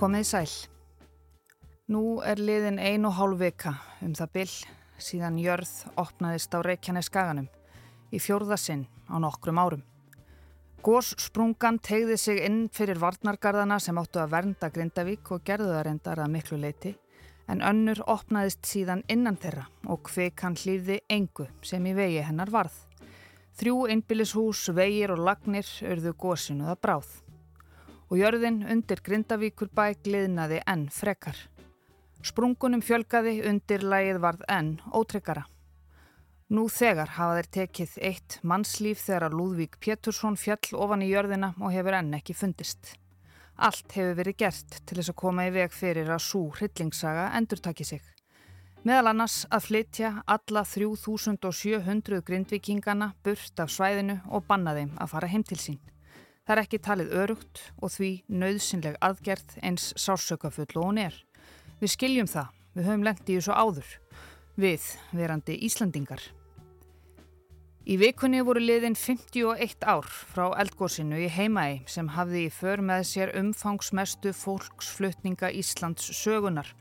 Komið í sæl. Nú er liðin ein og hálf vika um það byll síðan jörð opnaðist á Reykjanes skaganum í fjórðasinn á nokkrum árum. Gós sprungan tegði sig inn fyrir varnargarðana sem áttu að vernda Grindavík og gerðu það reyndar að miklu leiti en önnur opnaðist síðan innan þeirra og kvik hann hlýði engu sem í vegi hennar varð. Þrjú einbillishús, vegir og lagnir örðu gósinu það bráð og jörðin undir Grindavíkur bæ gliðnaði enn frekar. Sprungunum fjölgaði undir lægið varð enn ótryggara. Nú þegar hafa þeir tekið eitt mannslíf þegar Lúðvík Pétursson fjall ofan í jörðina og hefur enn ekki fundist. Allt hefur verið gert til þess að koma í veg fyrir að svo hryllingssaga endur taki sig. Meðal annars að flytja alla 3700 grindvikingana burt af svæðinu og banna þeim að fara heim til sín. Það er ekki talið örugt og því nöðsynleg aðgerð eins sársökafull og hún er. Við skiljum það, við höfum lengt í þessu áður, við verandi Íslandingar. Í vikunni voru liðin 51 ár frá eldgósinu í heimaði sem hafði í för með sér umfangsmestu fólksflutninga Íslands sögunar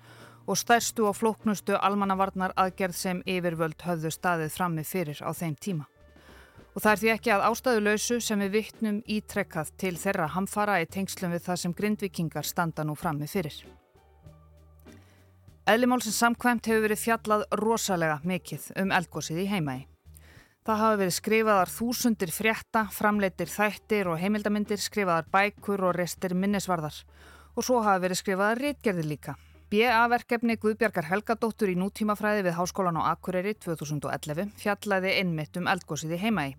og stærstu og flóknustu almannavarnar aðgerð sem yfirvöld höfðu staðið frammi fyrir á þeim tíma. Og það er því ekki að ástæðuleysu sem við vittnum ítrekkað til þeirra hamfara í tengslum við það sem grindvikingar standa nú frammi fyrir. Eðlimálsins samkvæmt hefur verið fjallað rosalega mikið um eldgósið í heimægi. Það hafi verið skrifaðar þúsundir frétta, framleitir þættir og heimildamindir, skrifaðar bækur og restir minnesvarðar. Og svo hafi verið skrifaðar rítgerðir líka. BA-verkefni Guðbjarkar Helgadóttur í nútímafræði við Háskólan á Akureyri 2011 fjallaði innmitt um eldgósið í heimægi.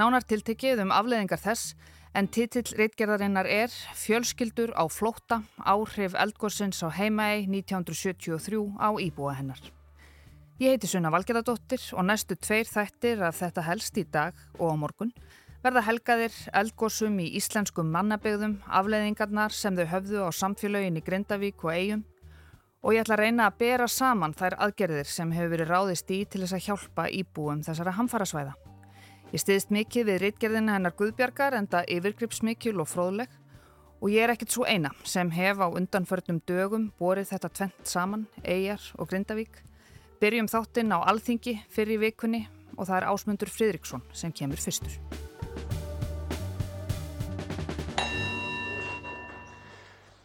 Nánar tiltekið um afleðingar þess en titill reitgerðarinnar er Fjölskyldur á flótta, áhrif eldgóðsins á heimaði 1973 á íbúa hennar. Ég heiti Sunna Valgerðardóttir og næstu tveir þættir að þetta helst í dag og á morgun verða helgaðir eldgóðsum í íslenskum mannabegðum, afleðingarnar sem þau höfðu á samfélögin í Grindavík og eigum og ég ætla að reyna að bera saman þær aðgerðir sem hefur verið ráðist í til þess að hjálpa íbúum þessara hamfarasvæða. Ég stiðist mikið við rítgerðina hennar Guðbjargar en það yfirgripsmikil og fróðleg og ég er ekkert svo eina sem hef á undanförnum dögum borið þetta tvent saman, Eyjar og Grindavík. Byrjum þáttinn á Alþingi fyrir vikunni og það er Ásmundur Fridriksson sem kemur fyrstur.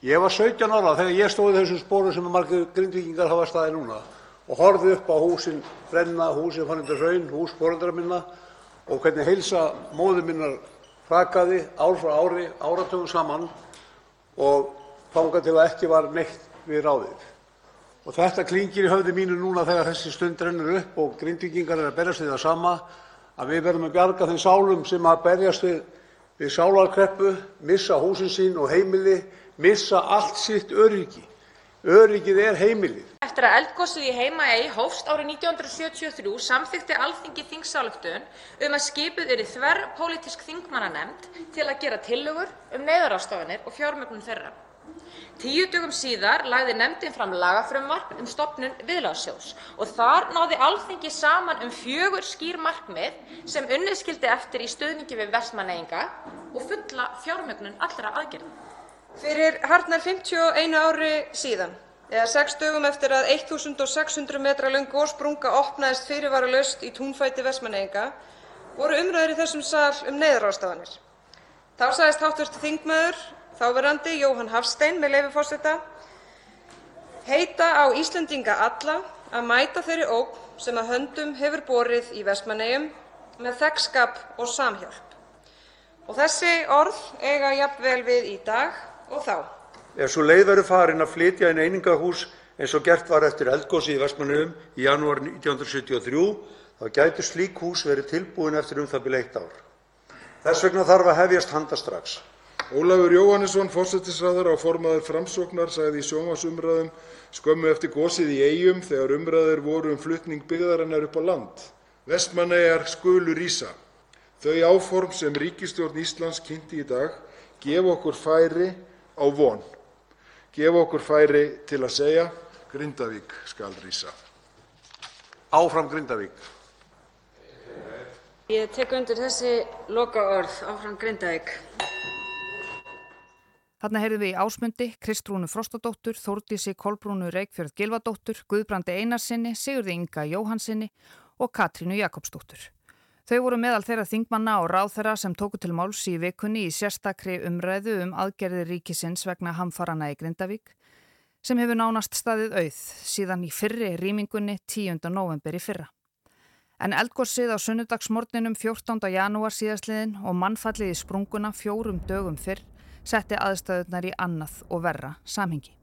Ég var 17 ára þegar ég stóði þessum spóru sem margir grindvikingar hafa staði núna og horfið upp á húsin brenna, húsin fann þetta raun, hús fóröldra minna og hvernig heilsa móður minnar hrakaði ár frá ári, áratugum saman og þangað til að ekki var neitt við ráðið. Þetta klingir í höfði mínu núna þegar þessi stund rennur upp og Grindvíkingar eru að berjast við það sama, að við verðum að bjarga þeim sálum sem berjast við sálarkreppu, missa húsin sín og heimili, missa allt sitt öryggi. Öryggið er heimilið. Eftir að eldgosið í Heimaey hófst árið 1973 samþykkti Alþingi þingsályktun um að skipuð yrði þverpólitísk þingmannanefnd til að gera tillögur um neyðarráðstafanir og fjármögnun þeirra. Tíu dögum síðar lagði nefndin fram lagafrumvarp um stofnun Viðlagssjóðs og þar náði Alþingi saman um fjögur skýr markmið sem unnið skyldi eftir í stuðningi við Vestmannaeyinga og fulla fjármögnun allra aðgerða. Fyrir hartnær 51 ári síðan, eða sex dögum eftir að 1.600 metra löng gossprunga opnaðist fyrirvaralaust í túnfæti Vestmannaeyinga, voru umræður í þessum sal um neyðarráðstafanir. Þá sagðist hv. þingmaður, þáverandi Jóhann Hafstein, með leyfi forseta, heita á Íslendinga alla að mæta þeirri ógn sem að höndum hefur borið í Vestmannaeyjum með þegnskap og samhjálp. Þessi orð eiga jafn vel við í dag og þá. Ef sú leið verður farin að flytja inn einingahús eins og gert var eftir eldgosið í Vestmannaeyjum í janúar 1973 þá gætu slík hús verið tilbúin eftir u.þ.b. eitt ár. Þess vegna þarf að hefjast handa strax. Ólafur Jóhannesson, forsætisráðherra og formaður Framsóknar, sagði í sjónvarpsumræðum skömmu eftir gosið í Eyjum þegar umræður voru um flutning byggðarinnar upp á land: Vestmannaeyjar skulu rísa. Þau áform sem ríkisstjórn Íslands kynnti í dag gefa okkur færi á von, gefa okkur færi til að segja: Grindavík skal rísa. Áfram Grindavík. Ég tek undir þessi lokaorð. Áfram Grindavík. Þarna heyrðum við í ásmundi Kristrúnu Frostadóttur, Þórdísi Kolbrúnu Reykjörð Gilvadóttur, Guðbrandi Einarsinni, Sigurði Inga Jóhansinni og Katrínu Jakobsdóttur. Þau voru meðal þeirra þingmanna og ráþeirra sem tóku til máls í vikunni í sérstakri umræðu um aðgerði ríkisins vegna hamfarana í Grindavík sem hefur nánast staðið auð síðan í fyrri rýmingunni 10. november í fyrra. En eldgórsið á sunnudagsmorninum 14. janúar síðastliðin og mannfallið í sprunguna fjórum dögum fyrr setti aðstæðunar í annað og verra samhengi.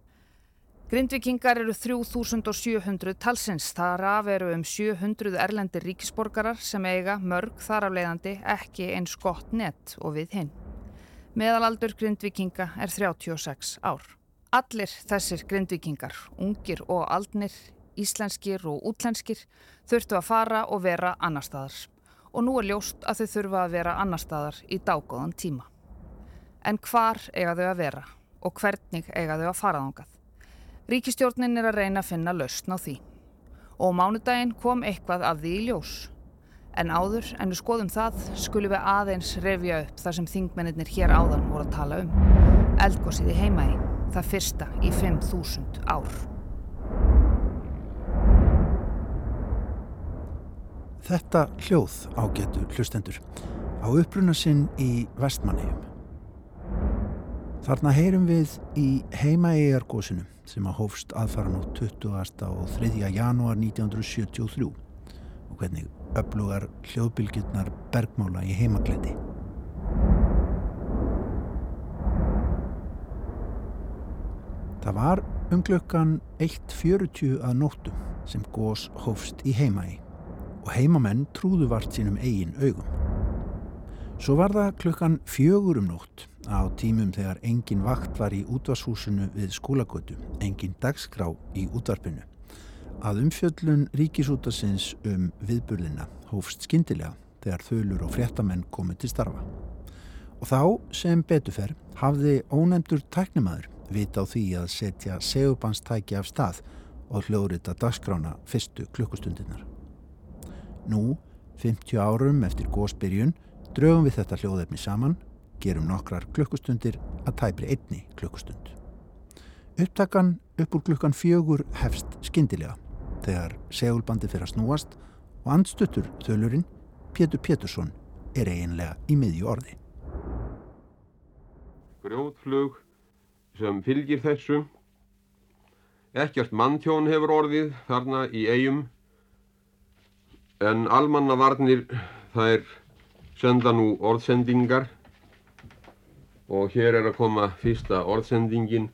Grindvikingar eru 3700 talsins, þar af eru um 700 erlendir ríkisborgarar sem eiga mörg þar af leiðandi ekki eins gott nett og við hinn. Meðalaldur grindvikinga er 36 ár. Allir þessir grindvikingar, ungir og aldnir, íslenskir og útlenskir, þurftu að fara og vera annar staðar. Og nú er ljóst að þau þurfa að vera annar staðar í dágóðan tíma. En hvar eiga þau að vera og hvernig eiga þau að fara þángað? Ríkistjórnin er að reyna að finna lausn á því. Og mánudaginn kom eitthvað af því í ljós. En áður, en við skoðum það, skulum við aðeins revja upp þar sem þingmennir hér áðan voru að tala um. Eldgósið í heimægi það fyrsta í 5.000 ár. Þetta hljóð ágetu hlustendur á uppruna sinn í vestmannegjum. Þarna heyrum við í heimaegargósinu sem að hófst aðfara nú 20. og 3. janúar 1973 og hvernig öflugar hljóðbylgjurnar bergmála í heimagleti. Það var um klukkan 1.40 að nóttum sem gós hófst í heimaði og heimamenn trúðu vart sínum eigin augum. Svo var það klukkan fjögur um nótt á tímum þegar engin vakt var í útvarshúsinu við skólagötu, engin dagskrá í útvarpinu. Að umfjöllun ríkisútasins um viðburðina hófst skindilega þegar þölur og fréttamenn komið til starfa. Og þá sem betufer hafði ónefndur tæknimaður vita á því að setja segubannstæki af stað og hljóðrita dagskrána fyrstu klukkustundirnar. Nú, 50 árum eftir góðsbyrjun, draugum við þetta hljóðefni saman, gerum nokkrar klukkustundir að tæpri einni klukkustund. Upptakan upp úr klukkan fjögur hefst skindilega þegar segulbandi fyrir að snúast og andstuttur þölurinn Pétur Pétursson er eiginlega í miðju orði. Grjótflug sem fylgir þessu. Ekkert manntjón hefur orðið þarna í eigum en almannavarnir þær senda nú orðsendingar og hér er að koma fyrsta orðsendingin.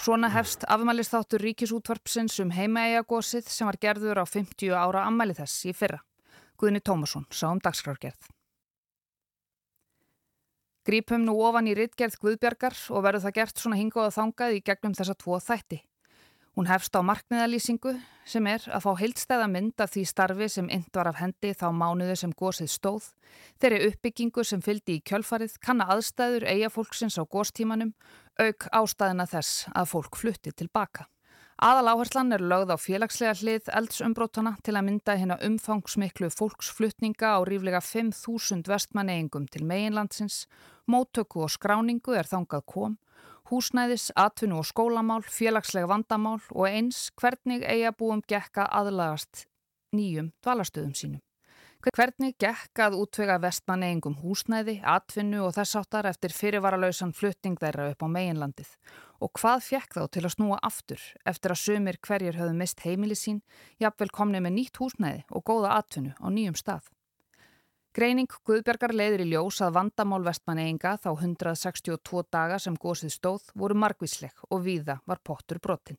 Svona hefst afmælistáttur ríkisútvarpsins um heimaegagósið sem var gerður á 50 ára ammæli þess í fyrra. Guðni Tómasson sá um dagskrárgerð. Grípum nú ofan í rittgerð Guðbjargar og verður það gert svona hingað og þangað í gegnum þessa tvo þætti. Hún hefst á markmiðalýsingu sem er að fá heildstæða mynd af því starfi sem ynd var af hendi þá mánuðu sem gósið stóð, þeirri uppbyggingu sem fyldi í kjölfarið, kanna aðstæður eiga fólksins á góstímanum, auk ástæðina þess að fólk flutti tilbaka. Aðal áherslan er lögð á félagslega hlið eldsumbrótana til að mynda hérna umfangsmiklu fólksflutninga á ríflega 5.000 vestmanneigingum til meginlandsins, móttöku og skráningu er þangað kom, húsnæðis, atvinnu og skólamál, félagslega vandamál og eins hvernig eigabúum gekka aðlagast nýjum dvalastöðum sínum. Hvernig gekk að útvega vestmanneigingum húsnæði, atvinnu og þess áttar eftir fyrirvaralausan flutting þeirra upp á meginlandið og hvað fekk þá til að snúa aftur eftir að sömur hverjir höfðu mist heimili sín, jafnvel komni með nýtt húsnæði og góða atvinnu á nýjum stað. Greining Guðbergar leiðir í ljós að vandamál vestmanneinga þá 162 daga sem gósið stóð voru margvísleg og víða var pottur brotinn.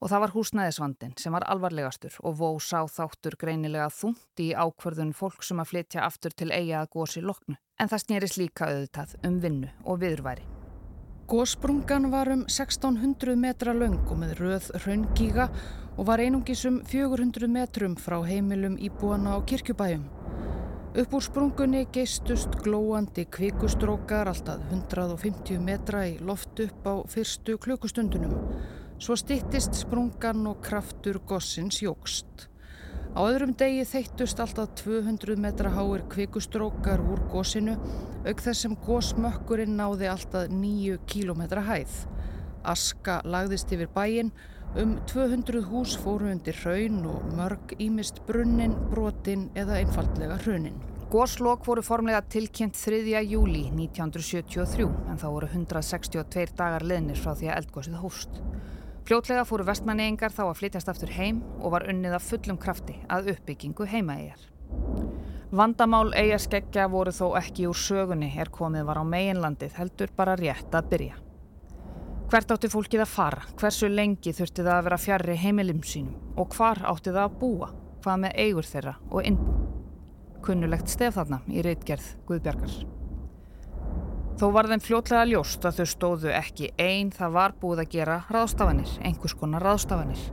Og það var húsnæðisvandin sem var alvarlegastur og vó sá þáttur greinilega þúnt í ákverðun fólk sem að flytja aftur til eiga að gósi loknu. En það snýris líka auðvitað um vinnu og viðurværi. Gósprungan var um 1600 metra laung og með röð raungíga og var einungis um 400 metrum frá heimilum íbúana á kirkjubæjum. Upp úr sprungunni geistust glóandi kvikustrókar alltaf 150 metra í loft upp á fyrstu klukustundunum. Svo stittist sprungan og kraftur gossins jógst. Á öðrum degi þeittust alltaf 200 metra háir kvikustrókar úr gósinu, auk þess sem gósmökkurinn náði alltaf 9 kílometra hæð. Aska lagðist yfir bæinn, um 200 hús fóru undir hraun og mörg ímist brunnin, brotin eða einfallega hrunin. Góslokk voru formlega tilkynnt 3. júli 1973 en þá voru 162 dagar leðnir frá því að eldgósið hóst. Fljótlega fóru vestmanneyingar þá að flytjast aftur heim og var unnið af fullum krafti að uppbyggingu heimaeigjar. Vandamál eigaskeggja voru þó ekki úr sögunni er komið var á meginlandið heldur bara rétt að byrja. Hvert átti fólkið að fara, hversu lengi þurfti það að vera fjarrri heimilim sínum og hvar átti það að búa, hvað með eigur þeirra og innbú kunnulegt stef þarna í reitgerð Guðbjarkar. Þó var þeim fljótlega ljóst að þau stóðu ekki einn það var búið að gera ráðstafanir, einhvers konar ráðstafanir.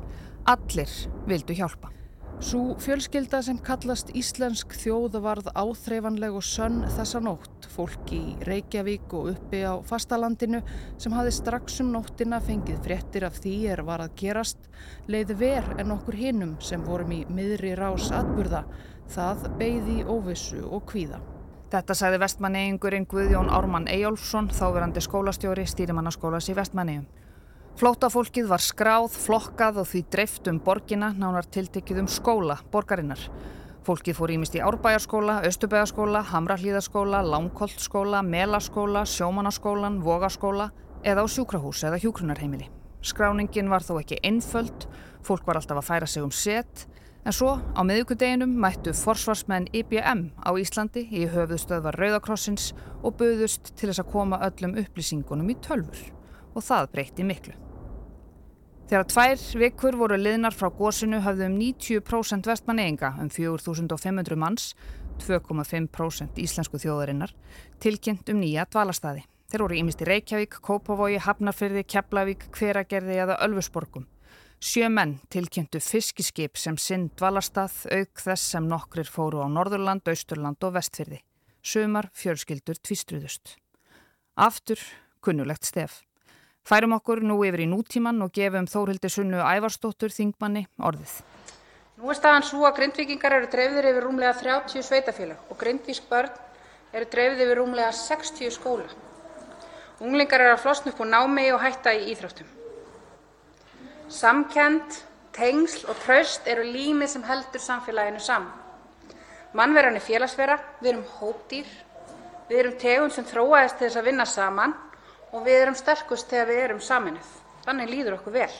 Allir vildu hjálpa. Svo fjölskylda sem kallast Íslensk þjóð varð áþreifanleg og sönn þessa nótt. Fólki í Reykjavík og uppi á fastalandinu sem hafi strax um nóttina fengið fréttir af því er var að gerast leiði ver en okkur hinnum sem vorum í miðri rás atburða Það beigði óvissu og kvíða. Þetta sagði vestmanneigingurinn Guðjón Ármann Eyjólfsson, þáverandi skólastjóri stýrimannaskólas í vestmanneigum. Flótafólkið var skráð, flokkað og því dreift um borgina nánar tiltekið um skóla, borgarinnar. Fólkið fór ímist í Árbæjarskóla, Östubæjarskóla, Hamrallíðaskóla, Langkoltskóla, Melaskóla, Sjómanaskólan, Vogaskóla eða á sjúkrahús eða hjúkrunarheimili. Skráningin var þó ekki einföld, fólk var alltaf að færa sig um set En svo á miðugudeginum mættu forsvarsmenn IBM á Íslandi í höfuðstöðvar Rauðakrossins og buðust til þess að koma öllum upplýsingunum í tölfur og það breyti miklu. Þegar tvær vikur voru liðnar frá gósinu hafðu um 90% vestmanneginga um 4500 manns, 2,5% íslensku þjóðarinnar, tilkynnt um nýja dvalastæði. Þeir voru ímist í Reykjavík, Kópavogi, Hafnarfyrði, Keflavík, Hveragerði eða Ölfusborgum. Sjö menn tilkynntu fiskiskip sem sinn dvalarstað auk þess sem nokkrir fóru á Norðurland, Austurland og Vestfyrði. Sumar fjölskyldur tvistruðust. Aftur kunnulegt stef. Færum okkur nú yfir í nútíman og gefum Þórildi Sunnu Ævarstóttur þingmanni orðið. Nú er staðan svo að grindvikingar eru dreifðir yfir rúmlega 30 sveitafélag og grindvísk börn eru dreifðir yfir rúmlega 60 skóla. Unglingar eru að flosna upp úr námi og hætta í íþróttum. Samkennd, tengsl og traust eru límið sem heldur samfélaginu saman. Mannveran er félagsvera, við erum hópdýr, við erum tegund sem þróaðist til þess að vinna saman og við erum sterkust þegar við erum saminuð. Þannig líður okkur vel.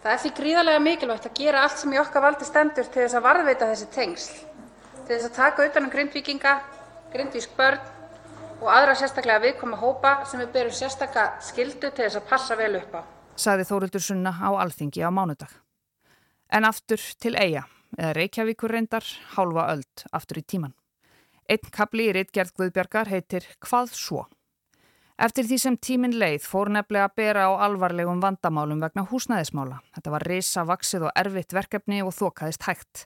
Það er því gríðarlega mikilvægt að gera allt sem í okkar valdi stendur til að varðveita þessi tengsl, til að taka utan um grindvíkinga, grindvísk börn og aðra sérstaklega viðkvæma hópa sem við berum sérstaka skyldu til að passa vel upp á saði Þórildur Sunna á Alþingi á mánudag. En aftur til eiga, eða Reykjavíkur reyndar, hálfa öld aftur í tíman. Einn kapli í Ritgerð Guðbjargar heitir Hvað svo? Eftir því sem tímin leið fór nefnilega að bera á alvarlegum vandamálum vegna húsnæðismála. Þetta var reysa, vaksið og erfitt verkefni og þokaðist hægt.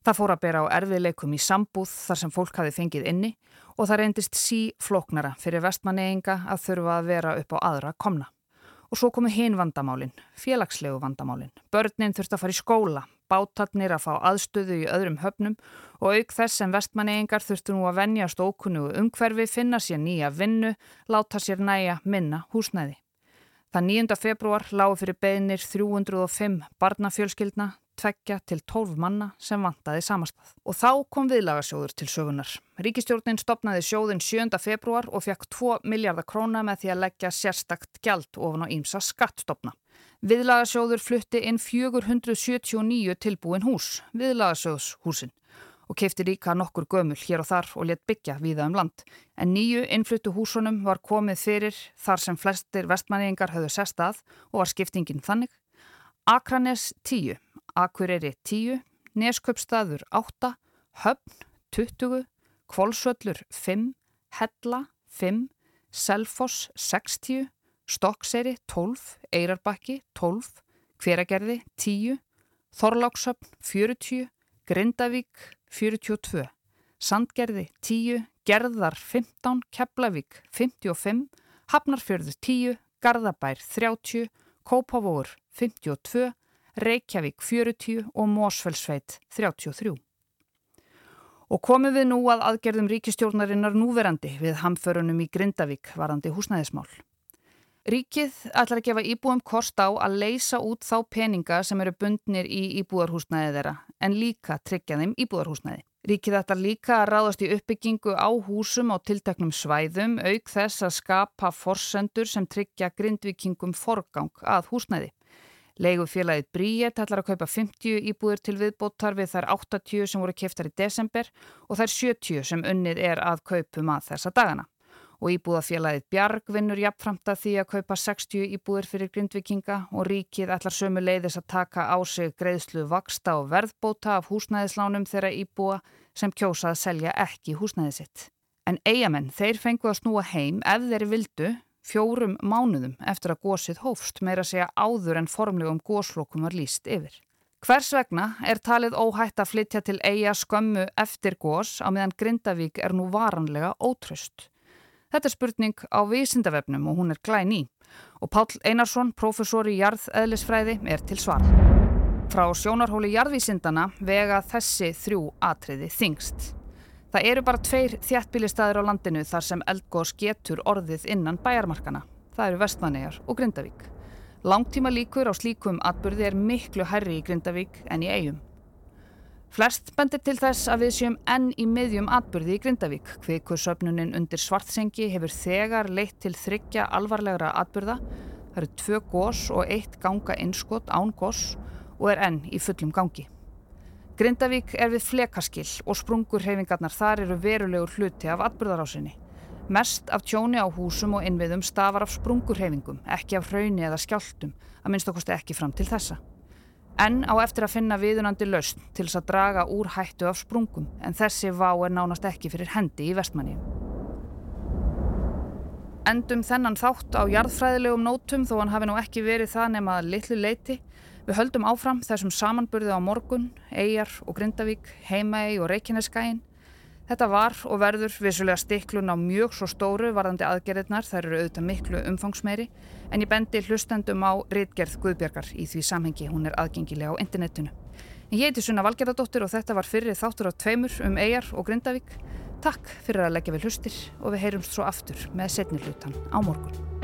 Það fór að bera á erfiðleikum í sambúð þar sem fólk hafi fengið inni og það reyndist sí floknara fyrir vestmanneyinga að þurfa að vera upp á aðra komna. Og svo komu hinn vandamálinn, félagslegu vandamálinn. Börnin þurfti að fara í skóla, bátarnir að fá aðstöðu í öðrum höfnum og auk þess sem vestmannegingar þurftu nú að vennjast ókunnugu umhverfi, finna sér nýja vinnu, láta sér næja minna húsnæði. Það 9. februar lágu fyrir beðinir 305 barnafjölskyldna, tveggja til 12 manna sem vantaði samastað. Og þá kom viðlagasjóður til sögunar. Ríkistjórnin stopnaði sjóðin 7. februar og fekk 2 miljardar króna með því að leggja sérstakt gjald ofan á ímsa skattstopna. Viðlagasjóður flutti inn 479 tilbúin hús, viðlagasjóðshúsin og keipti líka nokkur gömul hér og þar og let byggja viða um land. En nýju innfluttu húsunum var komið fyrir þar sem flestir vestmanningar höfðu sestað og var skiptingin þannig. Akranes 10, Akureyri 10, Nesköpstaður 8, Höfn 20, Kvolsvöllur 5, Hella 5, Selfoss 60, Stokkseri 12, Eirarbakki 12, Hveragerði 10, Þorlákshöfn 40, Grindavík 42, Sandgerði 10, Gerðar 15, Keflavík 55, Hafnarfjörður 10, Garðabær 30, Kópavóur 52, Reykjavík 40 og Mósfellsveit 33. Og komum við nú að aðgerðum ríkistjórnarinnar núverandi við hamförunum í Grindavík varandi húsnæðismál. Ríkið ætlar að gefa íbúum kost á að leysa út þá peninga sem eru bundnir í íbúðarhúsnæði þeirra en líka tryggja þeim íbúðarhúsnæði. Ríkið ætlar líka að ráðast í uppbyggingu á húsum á tilteknum svæðum auk þess að skapa forsendur sem tryggja grindvikingum forgang að húsnæði. Leigufélagið Bríet ætlar að kaupa 50 íbúður til viðbóttar við þær 80 sem voru keftar í desember og þær 70 sem unnið er að kaupum að þessa dagana. Og íbúðafélagið Bjarg vinnur jafnframt að því að kaupa 60 íbúður fyrir grindvikinga og ríkið ætlar sömu leiðis að taka á sig greiðslu vaksta og verðbóta af húsnæðislánum þeirra íbúa sem kjósa að selja ekki húsnæði sitt. En eigamenn, þeir fengu að snúa heim ef þeir vildu fjórum mánuðum eftir að gósið hófst meira segja áður en formlegum góslokum var líst yfir. Hvers vegna er talið óhætt að flytja til eiga skömmu eftir gós á meðan Grindavík er nú varanlega ótröst? Þetta er spurning á vísindavefnum og hún er glæn í og Pál Einarsson, professor í jarðeðlisfræði, er til svar. Frá sjónarhóli jarðvísindana vega þessi þrjú atriði þingst. Það eru bara tveir þjættbílistæðir á landinu þar sem eldgós getur orðið innan bæjarmarkana. Það eru Vestmannegar og Grindavík. Langtíma líkur á slíkum atbyrði er miklu herri í Grindavík en í eigum. Flest bendir til þess að við séum enn í miðjum atbyrði í Grindavík. Kvikursöfnunin undir svartsengi hefur þegar leitt til þryggja alvarlegra atbyrða. Það eru tvö gós og eitt ganga innskott án gós og er enn í fullum gangi. Grindavík er við flekaskill og sprungurhefingarnar þar eru verulegur hluti af atbyrðarásinni. Mest af tjóni á húsum og innviðum stafar af sprungurhefingum, ekki af hrauni eða skjáltum, að minnst okkurstu ekki fram til þessa. En á eftir að finna viðunandi lausn til þess að draga úr hættu af sprungum, en þessi vá er nánast ekki fyrir hendi í vestmanni. Endum þennan þátt á jarðfræðilegum nótum þó hann hafi nú ekki verið það nema að litlu leiti Við höldum áfram þessum samanburði á morgun, Eyjar og Grindavík, Heimaey og Reykjaneskæin. Þetta var og verður vissulega stiklun á mjög svo stóru varðandi aðgerðirnar, þær eru auðvitað miklu umfangsmeiri, en ég bendi hlustendum á Ritgerð Guðbjörgar í því samhengi, hún er aðgengilega á internetinu. Ég heiti Sunna Valgerðardóttir og þetta var fyrir þáttur á tveimur um Eyjar og Grindavík. Takk fyrir að leggja við hlustir og við heyrumst svo aftur með setni hlutan á morgun.